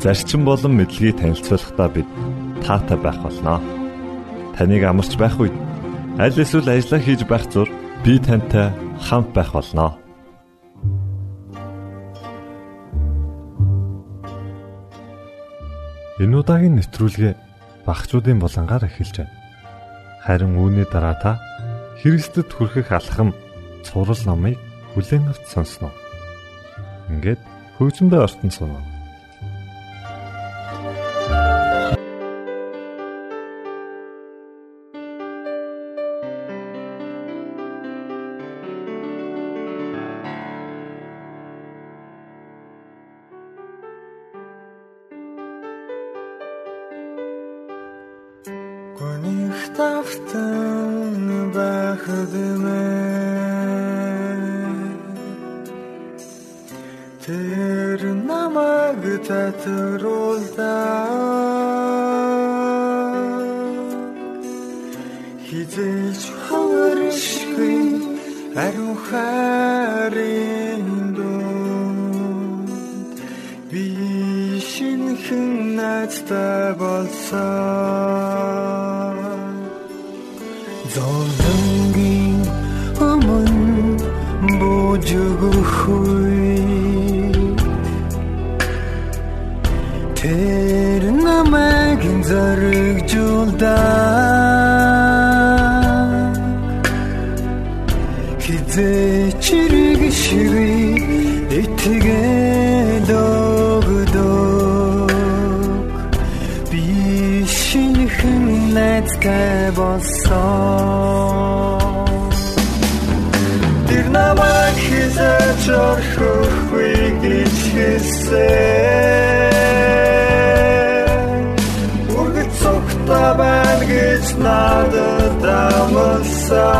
зарчим болон мэдлэгийг танилцуулахдаа бид таатай байх болноо. Таныг амарч байх үед аль эсвэл ажиллаа хийж байх зур би тантай хамт байх болноо. Энэ удаагийн нэвтрүүлгээ багчуудын булангаар эхэлж байна. Харин үүний дараа та Христэд хүрэхэх алхам цуврал номыг бүлээн авч сонсноо. Ингээд хөгжмөдөө ортон сунаа. Хизээч хавршгүй ариун хайрын дунд би шинхэн найзтай болсон Золонгийн өмнө бужиггүй намайг зоригжуулдаа Хизээ чирэг шиви итгээд өгдөг Би шинхэн найзтай болсон. Тэр намайг хизээч орхихгүй гэж хэлсэн надад амласан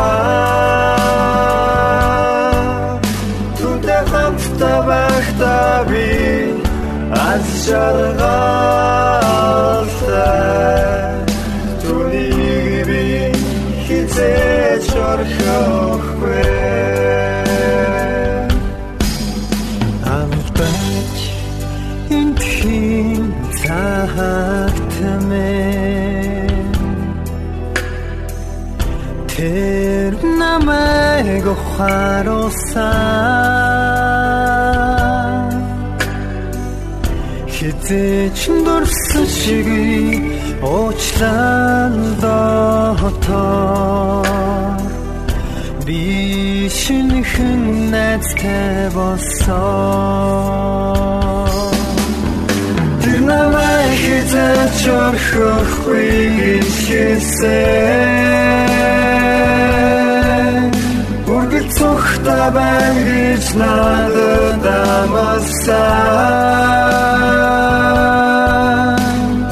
Түнтэй хамтдаа байхдаа би аз жаргалтай Түүнийг би хизээч орхихгүй ухааруулсан Хизээч дурсан шиг уучлан дотор Би шинхэн найзтай болсон. Тэр намайг хизээч орхихгүй гэж хэлсэн цогтой байна гэж надад амласан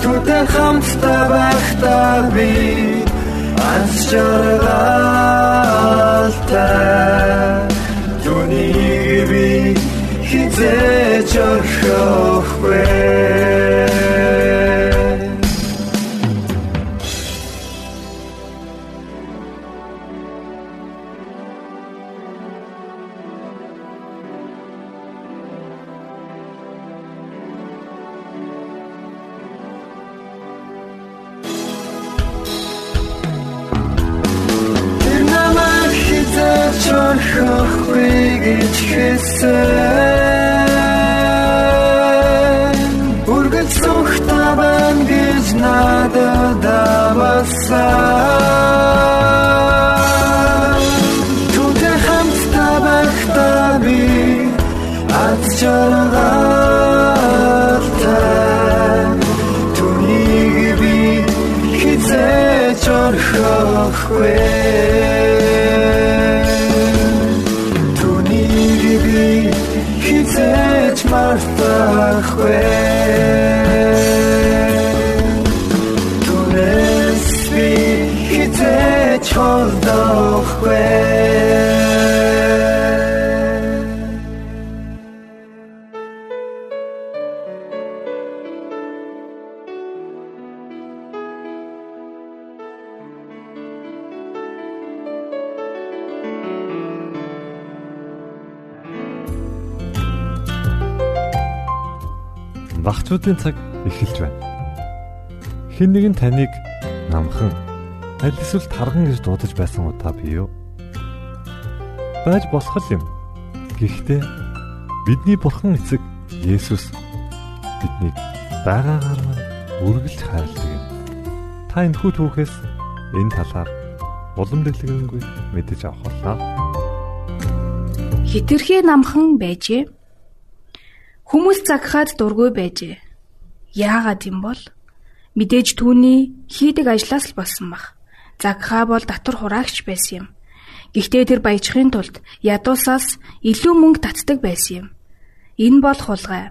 Түтэн хамтдаа байхдаа би аз жаргалтай. Түүнийг би хизээч орхихгүй хизээч орхихгүй гэж хэлсэн Үргэлж цогтой байна гэж надад амласан Түнтэй хамтдаа байхдаа би аз жаргалтай. Түүнийг би хизээч орхихгүй square. Багцуудын цаг эхэлж байна. Хэн нэгэн таныг намхан аль эсвэл тарган гэж дуудаж байсан удаа бий юу? Байж болох юм. Гэхдээ бидний бурхан эцэг Есүс биднийг байгаагаар маань үргэлж хайрладаг юм. Та энэ хүү түүхээс энэ талаар улам дэлгэрэнгүй мэдэж авах болоо. Хитрхээ намхан байжээ Хүмүүс загхаад дургүй байжээ. Яагаад юм бол мэдээж түүний хийдэг ажлаас л болсон бах. Загхаа бол татвар хураагч байсан юм. Гэхдээ тэр баяжхын тулд ядуусаас илүү мөнгө татдаг байсан юм. Энэ бол хулгай.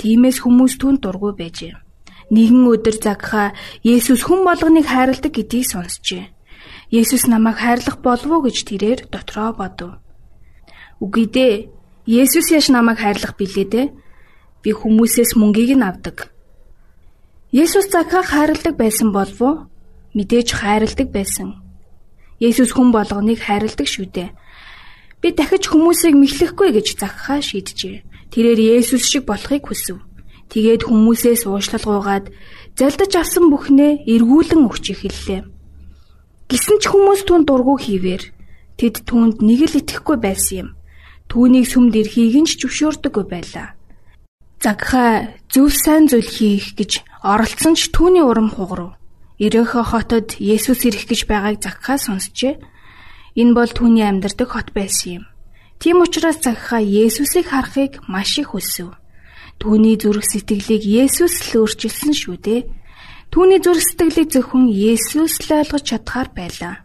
Тимээс хүмүүс түн дургүй байжээ. Нэгэн өдөр загхаа Есүс хүн болгоныг хайрладаг гэдгийг сонсчээ. Есүс намайг хайрлах болов уу гэж тэрээр дотроо бодов. Үгүй дээ. Есүс яш намайг хайрлах билээ дээ. Би хүмүүсээс мөнгийг нь авдаг. Есүс Закхаг хайрладаг байсан болов уу? Мэдээж хайрладаг байсан. Есүс хүн болгоныг хайрладаг шүү дээ. Би дахиж хүмүүсийг мэхлэхгүй гэж Закхаа шийджээ. Тэрээр Есүс шиг болохыг хүсв. Тэгээд хүмүүсээс уушлал гуугаад залдаж авсан бүхнээ эргүүлэн өгч эхэллээ. Гисэн ч хүмүүс түн дургу хийвэр тэд түүнд нэг л итгэхгүй байсан юм. Түүнийг сүмд ирэхийг нь ч зөвшөөрдөггүй байлаа. Загхаа зөв сайн зүйл хийх гэж оролцсон ч түүний урам хугарав. Ирехө хотод Есүс ирэх гэж байгааг Загхаа сонсчээ. Энэ бол түүний амьдардаг хот байсан юм. Тийм учраас Загхаа Есүсийг харахыг маш их хүсв. Түүний зүрх сэтгэлийг Есүс л өөрчилсөн шүү дээ. Түүний зүрх сэтгэлийг зөвхөн Есүс л ойлгож чадхаар байлаа.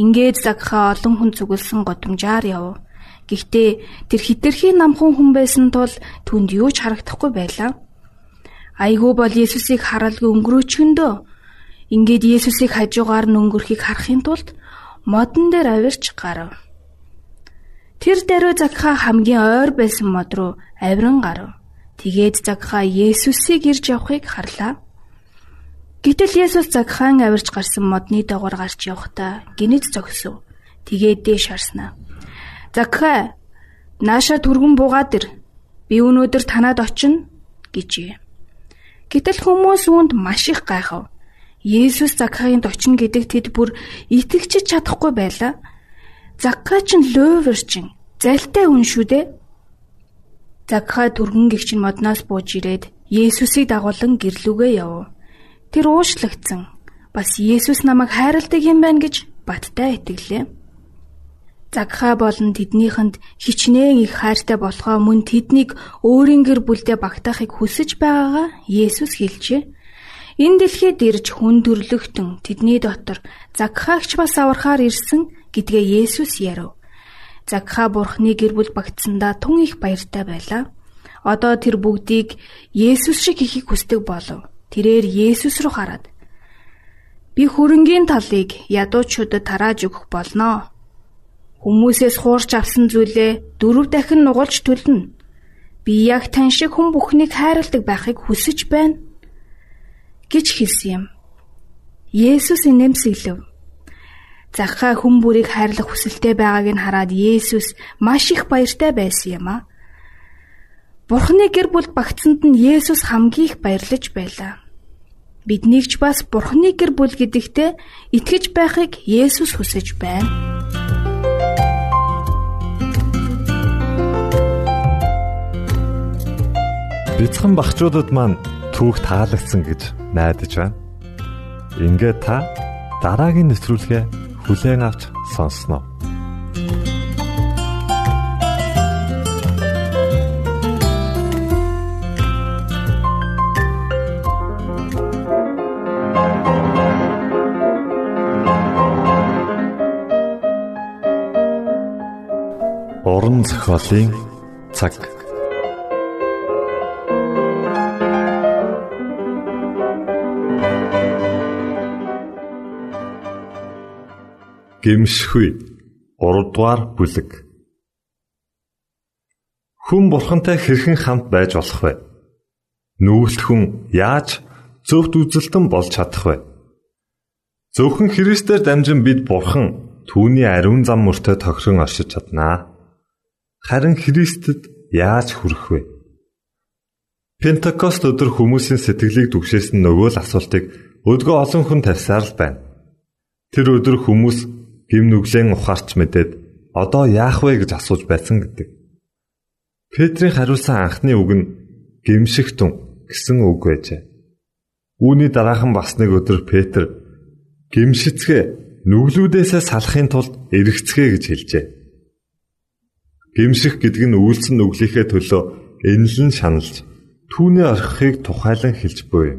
Ингээд Загхаа олон хүн зүгэлсэн годамжаар яв. Гэхдээ тэр хитрхийн намхан хүн байсан тул түнд юу ч харагдахгүй байлаа. Айгүй бол Есүсийг харалгүй өнгөрөөчгөндөө ингээд Есүсийг хажуугаар нь өнгөрөхийг харахын тулд модон дээр авирч гарав. Тэр дээрөө Закха хамгийн ойр байсан мод руу авиран гарав. Тэгээд Закха Есүсийг ирж явахыг харлаа. Гэтэл Есүс Закхаан авирч гарсан модны дагавар гарч явахдаа гинэд зогсов. Тэгээд дээш харснаа. Закхай нааша түргэн буугаад ир. Би өнөөдөр танад очино гэжээ. Гэтэл хүмүүс үүнд маш их гайхав. Есүс Закхайд очино гэдэг тэд бүр итгэж чадахгүй байлаа. Закхай ч лөөвөрчин залтай хүн шүү дээ. Закхай түргэн гихчин модноос бууж ирээд Есүсийг дагуулan гэрлүүгээ яв. Тэр уушлагдсан. Бас Есүс намайг хайрладаг юм байна гэж баттай итгэлээ. Загхаа болон тэднийхэнд хичнээн их хайртай болохоо мөн тэднийг өөрийн гэр бүлдээ багтаахыг хүсэж байгаагаа Есүс хэлжээ. Энэ дэлхийд ирж хүн төрлөختөн тэдний дотор Загхаагч бас аврахаар ирсэн гэдгээ Есүс ярив. Загхаа бурхны гэр бүл багтсандаа тун их баяртай байлаа. Одоо тэр бүгдийг Есүс шиг хийхийг хүсдэг болов. Тэрээр Есүс рүү хараад би хөрөнгийн талыг ядуучуудад тарааж өгөх болноо Хүмүүсээс хуурч авсан зүйлээ дөрөв дахин нугалж төлнө. Би яг тань шиг хүн бүхнийг хайрладаг байхыг хүсэж байна гэж хэлсэн юм. Есүс инэмсэглэв. Захаа хүн бүрийг хайрлах хүсэлтэй байгааг нь хараад Есүс маш их баяртай байсан юм а. Бурхны гэр бүл багцсанд нь Есүс хамгийн их баярлаж байлаа. Биднийг ч бас Бурхны гэр бүл гэдэгтээ итгэж байхыг Есүс хүсэж байна. Бяцхан багчуудад маань түүх таалагдсан гэж найдаж байна. Ингээд та дараагийн нэвтрүүлгээ хүлээн авч сонсноо. Уран зохиолын цаг гимшгүй 3 дугаар бүлэг Хүн бурхантай хэрхэн хамт байж болох вэ? Нүгэлт хүн яаж зөвхт үзэлтэн болж чадах вэ? Зөвхөн Христээр дамжин бид бурхан түүний ариун зам мөртөө тохирон оршиж чаднаа. Харин Христэд яаж хүрэх вэ? Пентакост өдөр хүмүүсийн сэтгэлийг дүгшээсэн нөгөө л асуултыг өдгөө олон хүн тавьсаар л байна. Тэр өдөр хүмүүс гим нүглэн ухаарч мэдээд одоо яах вэ гэж асууж байсан гэдэг. Петрийн хариулсан анхны үг нь гимшигтэн гэсэн үг байжээ. Үүний дараахан бас нэг өдөр Петр гимшицгээ нүглүүдээсээ салахын тулд эргэцгээ гэж хэлжээ. Гимших гэдэг нь үйлсэн нүглийнхээ төлөө энэлэн шаналж түүний орхихыг тухайлан хэлж буй.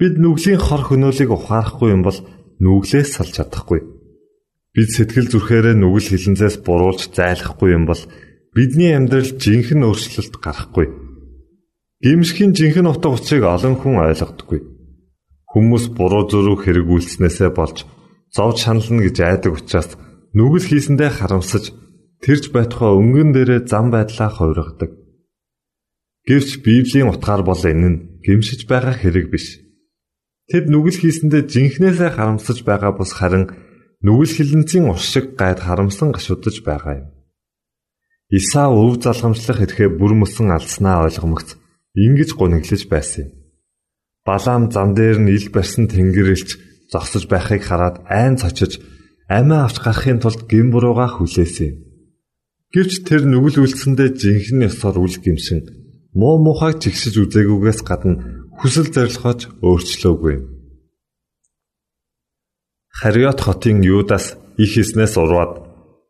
Бид нүглийн хор хөнөөлийг ухаарахгүй юм бол нүглээс салж чадахгүй. Бид сэтгэл зүрхээрээ нүгэл хилэнцээс буруулж зайлахгүй юм бол бидний амьдрал жинхэнэ өөрчлөлт гарахгүй. Гимшхийн жинхэнэ утга учирыг олон хүн ойлгодоггүй. Хүмүүс буруу зөрүү хэрэг үйлснээсээ болж зовж шанална гэж айдаг учраас нүгэл хийсэндээ харамсаж тэрж байтугай өнгөн дээрээ зам байдлаа хувиргадаг. Гэвч Библийн утгаар бол энэ нь гимшиж байгаа хэрэг биш. Тэд нүгэл хийсэндээ жинхнээсээ харамсаж байгаа бус харин нүгэл хилэнцийн ус шиг гайд харамсан гашуудж байгаа юм. Исаа өв залгамжлах эрхээ бүр мөсөн алдснаа ойлгомогц ингэж гуниглаж байсан юм. Балаам зам дээр нь ил барьсан тэнгэрэлч зогсож байхыг хараад айн цочиж амиа авч гарахын тулд гин бурууга хүлээсэн юм. Гэвч тэр нүгэл үлдсэндээ жинхэнэ ёсоор үл гимшин муу мухайг чигсэж үзээгүйгээс гадна хүсэл зорилгооч өөрчлөөгүй. Хариот хотын Юдас их хийснээс урваад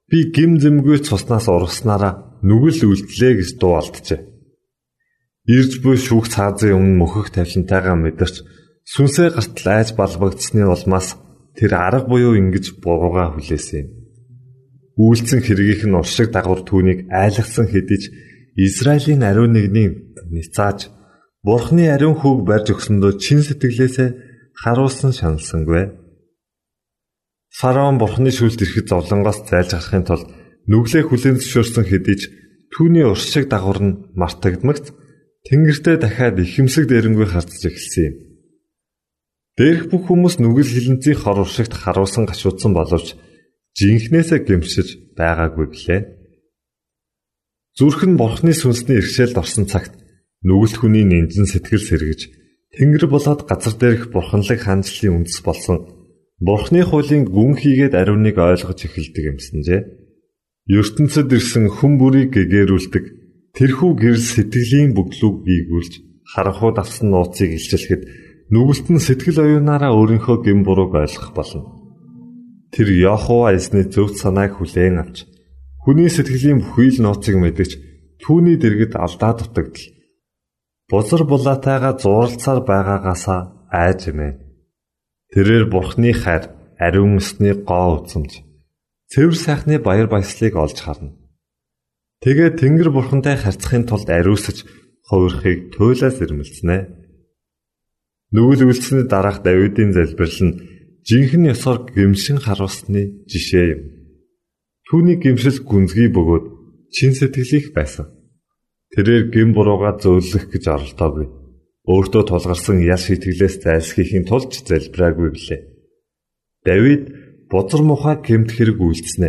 би гим зэмгүй цуснаас ургаснараа нүгэл үлдлээ гэж дуу алджээ. Ирж буй шүүх цаазын өмнө мөхөх тавилантайгаа мэдэрч сүнсээ гартал айж балбагдсны улмаас тэр арга буюу ингэж бурууга хүлээсэн юм. Үйлцэн хэргийнх нь уршиг дагавар түүнийг айлгсан хэдиж Израилийн ариун нэгний ницааж Бурхны ариун хүүг барьж өгсөндөө чин сэтгэлээсээ харуулсан шаналсангүй. Фараон Бурхны шүлд ирэхэд зовлонгоос зайлж гарахын тулд нүглээ хүлээн зөвшөөрсөн хэдий ч түүний уршиг дагавар нь мартагдмагц тэнгэртээ дахиад ихэмсэг дээрэнгүй харцж эхэлсэн юм. Дээрх бүх хүмүүс нүгэл хилэнцгийн хор уршигт харуулсан гашуудсан боловч жинхнээсээ гэмшиж байгаагүй гэлээ. Зүрх нь бурхны сүнсний иргэшээлд орсон цагт нүгэлт хүний нэмжин сэтгэл сэргэж Тэнгэр болоод газар дээрх бурханлаг хаанчлалын үндэс болсон бурхны хуулийн гүн хийгээд ариуныг ойлгож эхэлдэг юмсанжээ. ертөнцид ирсэн хүн бүрийг гэгэрүүлдэг тэрхүү гэрэл сэтгэлийн бүглүүг биегүүлж харанхууд авсан нууцыг илчлэхэд нүгэлт нь сэтгэл оюунаараа өөрийнхөө гэм бурууг ойлгох болно. Тэр Яхова эзний зөв санааг хүлээн авч хүний сэтгэлийн бүхий л нууцыг мэдэж түүний дэргэд алдаа дутагдал. Бузар булаатайгаа зуралцаар байгаагаасаа айж эмээ. Тэрээр бурхны хайр, ариун өсний гоо үзэмж, цэвэр сайхны баяр баясгалыг олж харна. Тэгээд Тэнгэр бурхантай харьцахын тулд ариусж хувирхыг туйлаас ирмэлцэнэ. Нүгэл үлдсэний дараах Давидын залбирал нь жинхэнэ ёсоор гэмшин харуулсны жишээ юм. Түүний гэмшил гүнзгий бөгөөд чин сэтгэлийнх байсан. Тэрээр гэм бурууга зөөлөх гэж оролдоогүй. Өөртөө тулгарсан ял шитгэлээс зайлсхийхийн тулд залбираагүй билээ. Давид бузар мухай гэмт хэрэг үйлдснэ.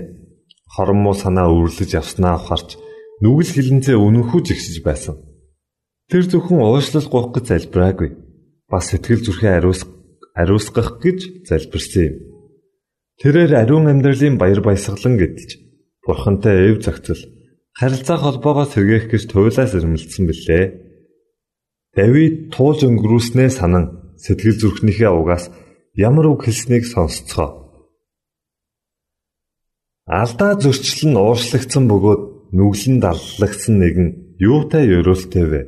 Хорон муу санаа үүрлэж явснаа ухаарч нүгэл хилэнцээ үнэнхүү жигсэж байсан. Тэр зөвхөн уушлал гоох гэж залбираагүй. Бас сэтгэл зүрхээ ариусгах ариусгах гэж залбирсан юм. Тэрээр ариун амьдралын баяр баясгалан гэдэлж бурхантай эв загцал харилцаа холбоогоо сэргээх гэж туйлаас ирмэлцсэн билээ. Давид туулж өнгөрүүлснээ санан сэтгэл зүрхнийхээ угаас ямар үг хэлснийг сонсцгоо. Алдаа зөрчил нь ууршлагдсан бөгөөд нүглэн даллагдсан нэгэн юутай ёроолтой вэ?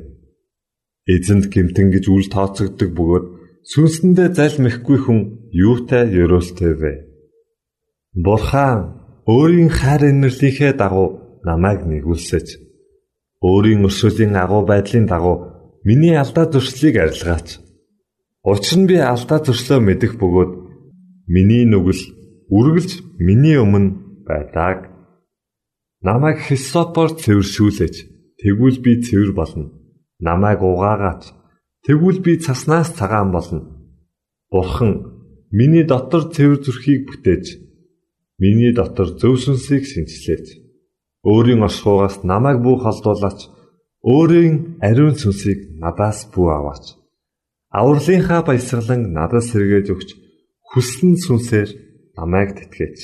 Эзэнд гимтэн гэж үл тооцогддог бөгөөд Сүнсэндээ залмихгүй хүн юутай ёроолтой вэ? Бурхан өөрийн хайр инэрлийнхээ дагуу намайг нэгүүлсэж өөрийн өршөөлийн агуу байдлын дагуу миний алдаа зуршлыг арилгаач. Учир нь би алдаа зуршлоо мэдэх бөгөөд миний нүгэл үргэлж миний өмнө байдаг. Намайг хисопор цэвэршүүлээч. Тэгвэл би цэвэр болно. Намайг угаагаач. Тэгвэл би цаснаас цагаан болно. Бурхан миний дотор цэвэр зүрхийг бүтээж миний дотор зөв сүнсийг шинчлээч. Өөрийн оршихугаас намайг бүү холдуулаач. Өөрийн ариун сүнсийг надаас бүү аваач. Авралынхаа баясгалан надад сэргээж өгч хүссэн сүнсээр намайг тэтгэж.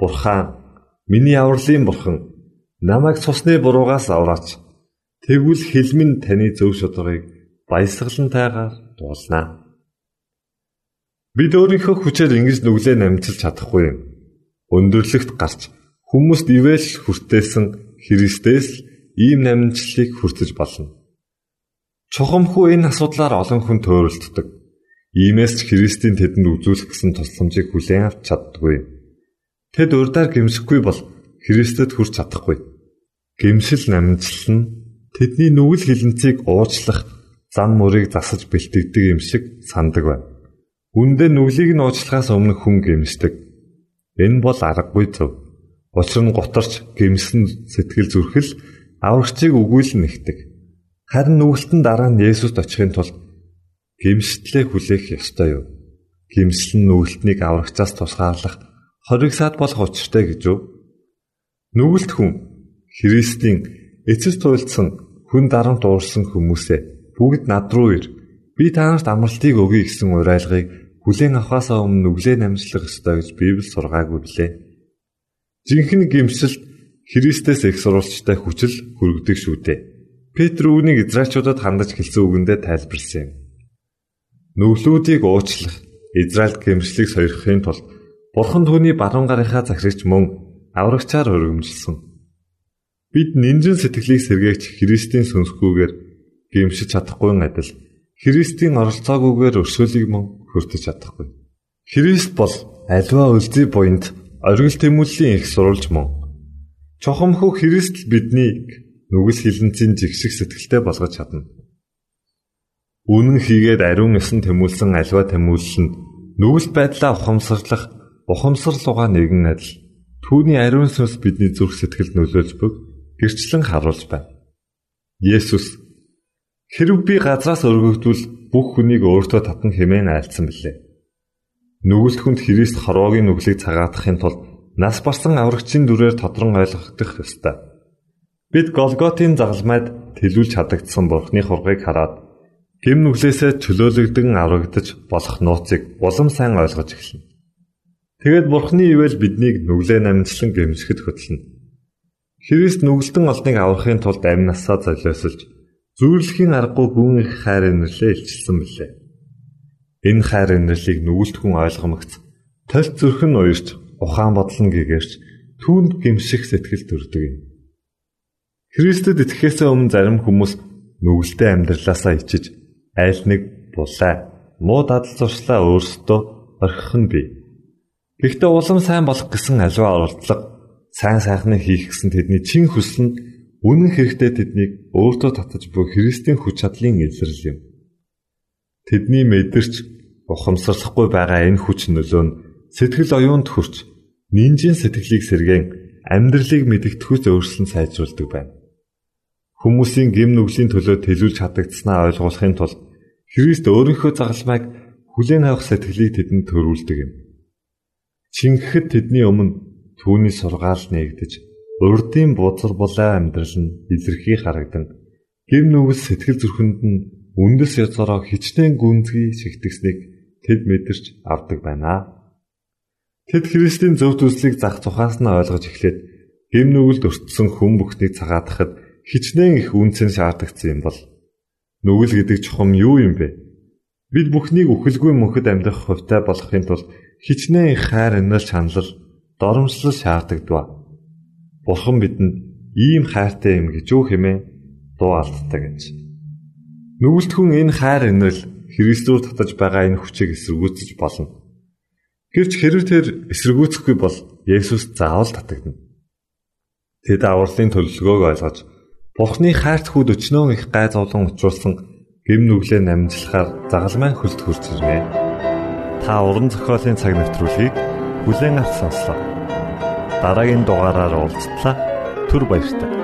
Бурхан миний авралын бурхан намайг цусны буруугаас авраач. Тэгвэл хэлмэн таны зөв шударгыг баясгалантайгаар дуулнаа. Бид өөрийнхөө хүчээр ингэж нүглээ намжилж чадахгүй. Өндөрлөгт гарч хүмүүст ивэл хүртээсэн Христээс ийм намжлалыг хүртэж болно. Чухамхүү энэ асуудлаар олон хүн төөрөлддөг. Иймээс ч Христийн тэдэнд үзүүлэх гэсэн тусламжийг хүлээн авч чаддаггүй. Тэд урдаар гимшихгүй бол Христэд хүрч чадахгүй. Гимшил намжлал нь тэдний нүгэл хилэнцгийг уучлах зам мөрийг засаж бэлтгэдэг юм шиг сандаг байна. Үндэ нүглийг нь уучлахаас өмнө хүн гимшдэг. Энэ бол аргагүй зөв. Учир нь гутарч гимсэн сэтгэл зүрхэл аврагчийг үгүйлэн нэгдэг. Харин нүгэлтэн дараа нь Есүст очихын тулд гимштлээ хүлээх ёстой юу? Гимсэл нь нүгэлтнийг аврагчаас тусгаарлах хориг сад болох учиртай гэж юу? Нүгэлт хүн Христийн эцэс туйлдсан хүн дарамт уурсан хүмүүсээ бүгд над руу ир. Би та нарт амралтыг өгье гэсэн уриалгыг хүлээн авахаасаа өмнө нүглээ намжлах ёстой гэж Библи сургаагүй билээ. Жинхэнэ гимсэлт Христэс их сурвалжтай хүчил хүргэдэг шүү дээ. Петр үүнийг Израильчуудад хандаж хэлсэн үгэндээ тайлбарлсан юм. Нүглүүдийг уучлах, Израильд гимшлийг сойрхохын тулд Бурхан түүний баруун гарынхаа захирагч мөн аврагчаар өргөмжилсөн. Бид нинжин сэтгэлийг сэргээгч Христийн сүнсгүйгээр гимшиж чадахгүй адил Христийн оролцоогүйгээр өрсөлийг мөн хүртэж чадахгүй. Христ бол альва үлзий буйнд оргил тэмүүллийн их сурулж мөн. Чухамхүү Христ биднийг нүгэл хилэнцийн жигших сэтгэлтэй болгож чадна. Үнэн хийгээд ариун эсэн тэмүүлсэн альва тэмүүлэл нь нүгэл байдлаа ухамсарлах ухамсарлууга нэгэн адил түүний ариун сүнс бидний зүрх сэтгэл нөлөөлж бүг гэрчлэн харуулж байна. Есүс Хэрв би газраас өргөгдвөл бүх хүнийг өөртөө татна хэмээн айлцсан билээ. Нүгэлт хүнд Христ хорвоогийн нүглийг цагаатахын тулд нас барсан аврагчийн дүрээр тодрон ойлгох ёстой. Бид Голготын загалмайд тэлүүлж хадагдсан Бурхны хургийг хараад гэм нүглээсээ чөлөөлөгдөн аврагдаж болох нууцыг улам сайн ойлгож эхэлнэ. Тэгэд Бурхны ивэл биднийг нүглээ намжлан гэмшгэд хөтлөнө. Христ нүгэлтэн олныг аврахын тулд амь насаа золиосолж Зүйрлэхийн аргагүй гүн их хайр инэрлээ илчилсэн билээ. Энэ хайр инэрлийг нүгэлт хүн ойлгомогц толь зүрх нь уярч ухаан бодлон гэгэрч түүнд гимших сэтгэл төрдөг юм. Христэд итгэхээс өмнө зарим хүмүүс нүгэлтэй амьдралаасаа ичиж айл нэг булаа муу дадал зуршлаа өөрсдөө орхих нь бий. Гэхдээ улам сайн болох гэсэн аливаа оролдлого сайн сайхныг хийх гэсэн тэдний чин хүсэл нь Үнэн хэрэгтээ тэднийг өөртөө татаж буй Христийн хүч чадлын илрэл юм. Тэдний мэдэрч ухамсарлахгүй байгаа энэ хүч нөлөө нь сэтгэл оюунд хүрч нинжийн сэтгэлийг сэргээн амьдралыг мэдгэдэхүйц өөрчлөн сайжруулдаг байна. Хүмүүсийн гим нүглийн төлөө төлөвлөж чадагдсанаа ойлгуулахын тулд Христ өөрийнхөө загалмайг хүлээн авах сэтгэлийг тэдэнд төрүүлдэг юм. Чингэхэд тэдний өмнө түүний сургаал нэгдэж урдын бузар булаа амьдрал нь илэрхий харагдан гим нүгэл сэтгэл зүрхэнд нь үндэс язгараа хичнээн гүнзгий шигтгсэнийг тэд мэдэрч авдаг байна. Тэд Христийн зөв төслийг зах тухаас нь ойлгож эхлээд гим нүгэлд өртсөн хүн бүхнийг цагаатахад хичнээн их үнцэн шаардагдсан юм бол нүгэл гэдэг чухам юу юм бэ? Бид бүхнийг үхэлгүй мөнхөд амьдрах хувьтай болохын тулд хичнээн их хайр инээл чанал доромжлол шаарддаг. Бурхан бидэнд ийм хайртай юм гэж юу хэмээн дуу алддаг гэж. Нүгэлт хүн энэ хайр инэрл Христээр татаж байгаа энэ хүчийг эсэргүүцэж болно. Гэвч хэрэг тэр эсэргүүцэхгүй бол Есүс заавал татагдана. Тэд авралын төлөвлөгөөг ойлгож Бурхны хайрт хүүд өчнөө их гай зовлон учруулсан гим нүглээ намжлахаар загалмайн хөлт хурж ирнэ. Та уран зохиолын цаг навтруулыг бүлээн авч сонслоо. Дараагийн дугаараар уулзтлаа. Түр баярлалаа.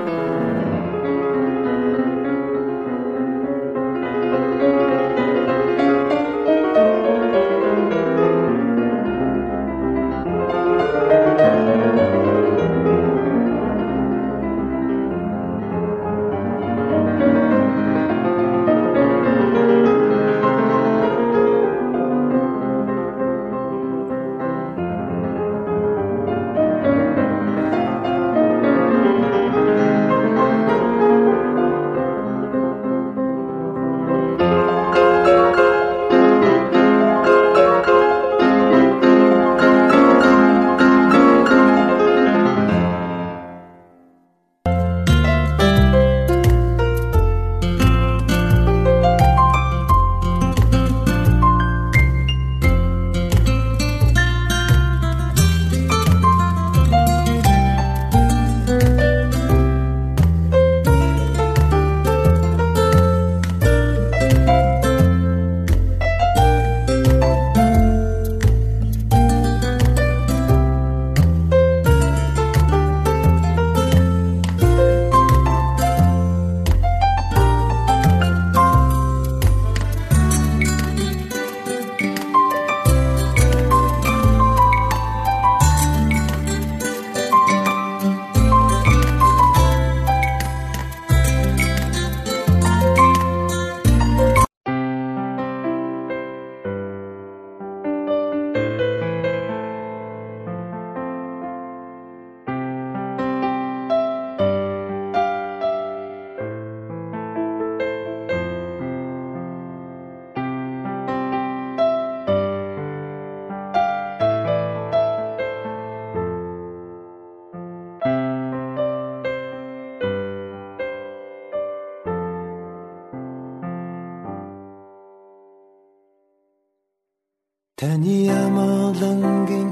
Таны амгалангийн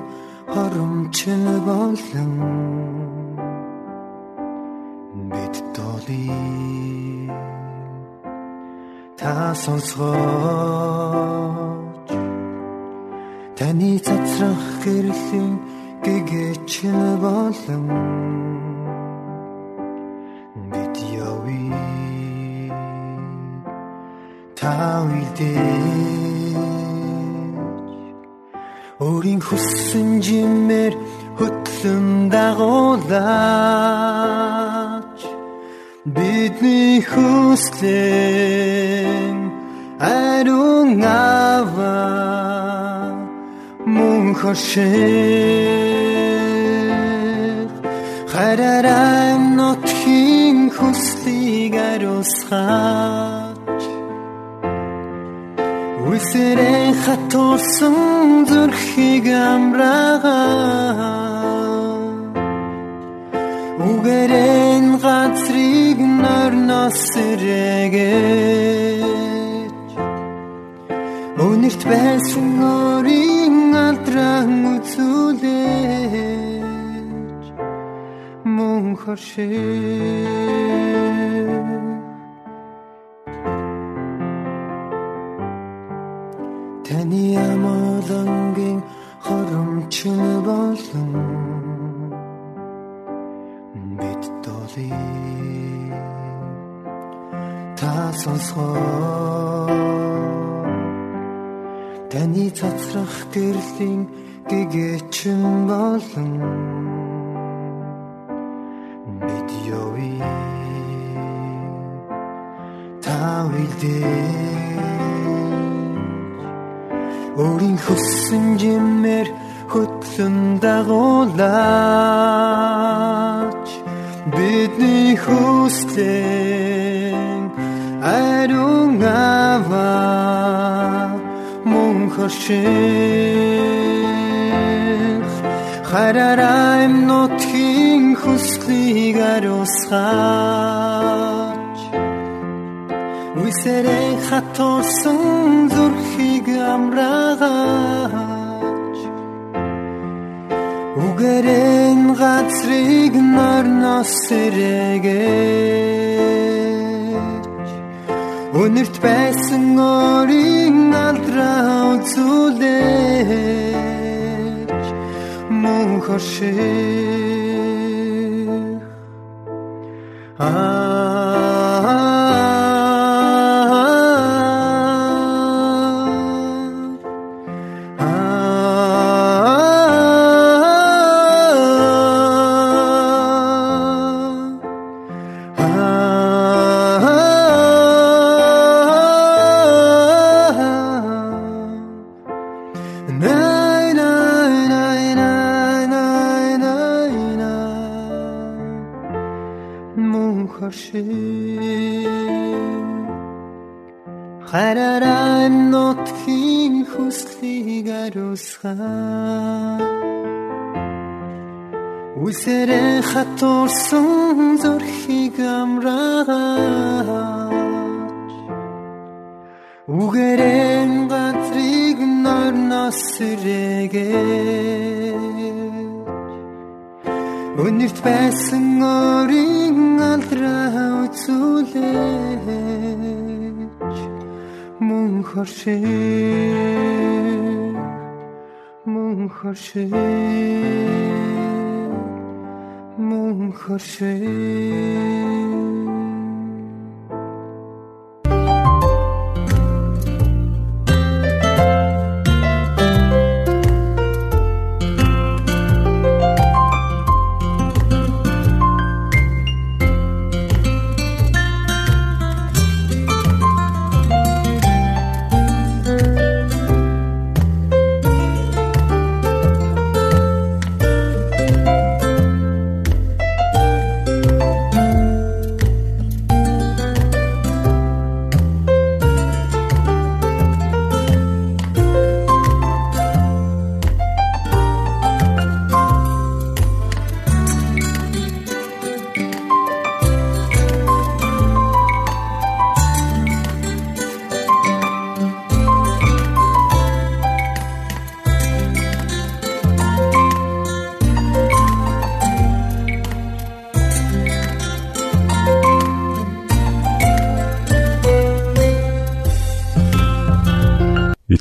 хоромч болон бид толи. Та сонсгооч. Таны цацрах гэрлийн гэгэч болон бид явъя та үедээ өөрийн хүссэн жимээр хөтлөн дагуулаач. Бидний хүслэн ариун ава мөн хошиг. Хараарай нотхийн хүслийг ариусгаа Үсэрэн хатуулсан зүрхийг амраагаа Үгэрэн газрыг норноос сэрэгэж Өнөрт байсан өрийн алдран үзүүлэж Мөн хоршээ сонсгоо Таны цацрах гэрлийн гэгэчин болон бид явъя та үлдээ өөрийн хүссэн жимээр хөтлөн дагуулаач. Бидний хүслэн ариун ава мөн хоших хараарай нотхийн хүслийг ариусгаач Үсэрэн хатуусан зүрхийг амраагач. Үгэрэн газрыг нарнаас сэрэгэж Өнөрт байсан өрийн алдраа үзүүлэж хорших аа үгэрэн газрыг норноос сэрээгээд. Өнөрт байсан өрийн алдраа үзүүлээч. Мөн хоршээ мөн хоршээ мөн хөршөө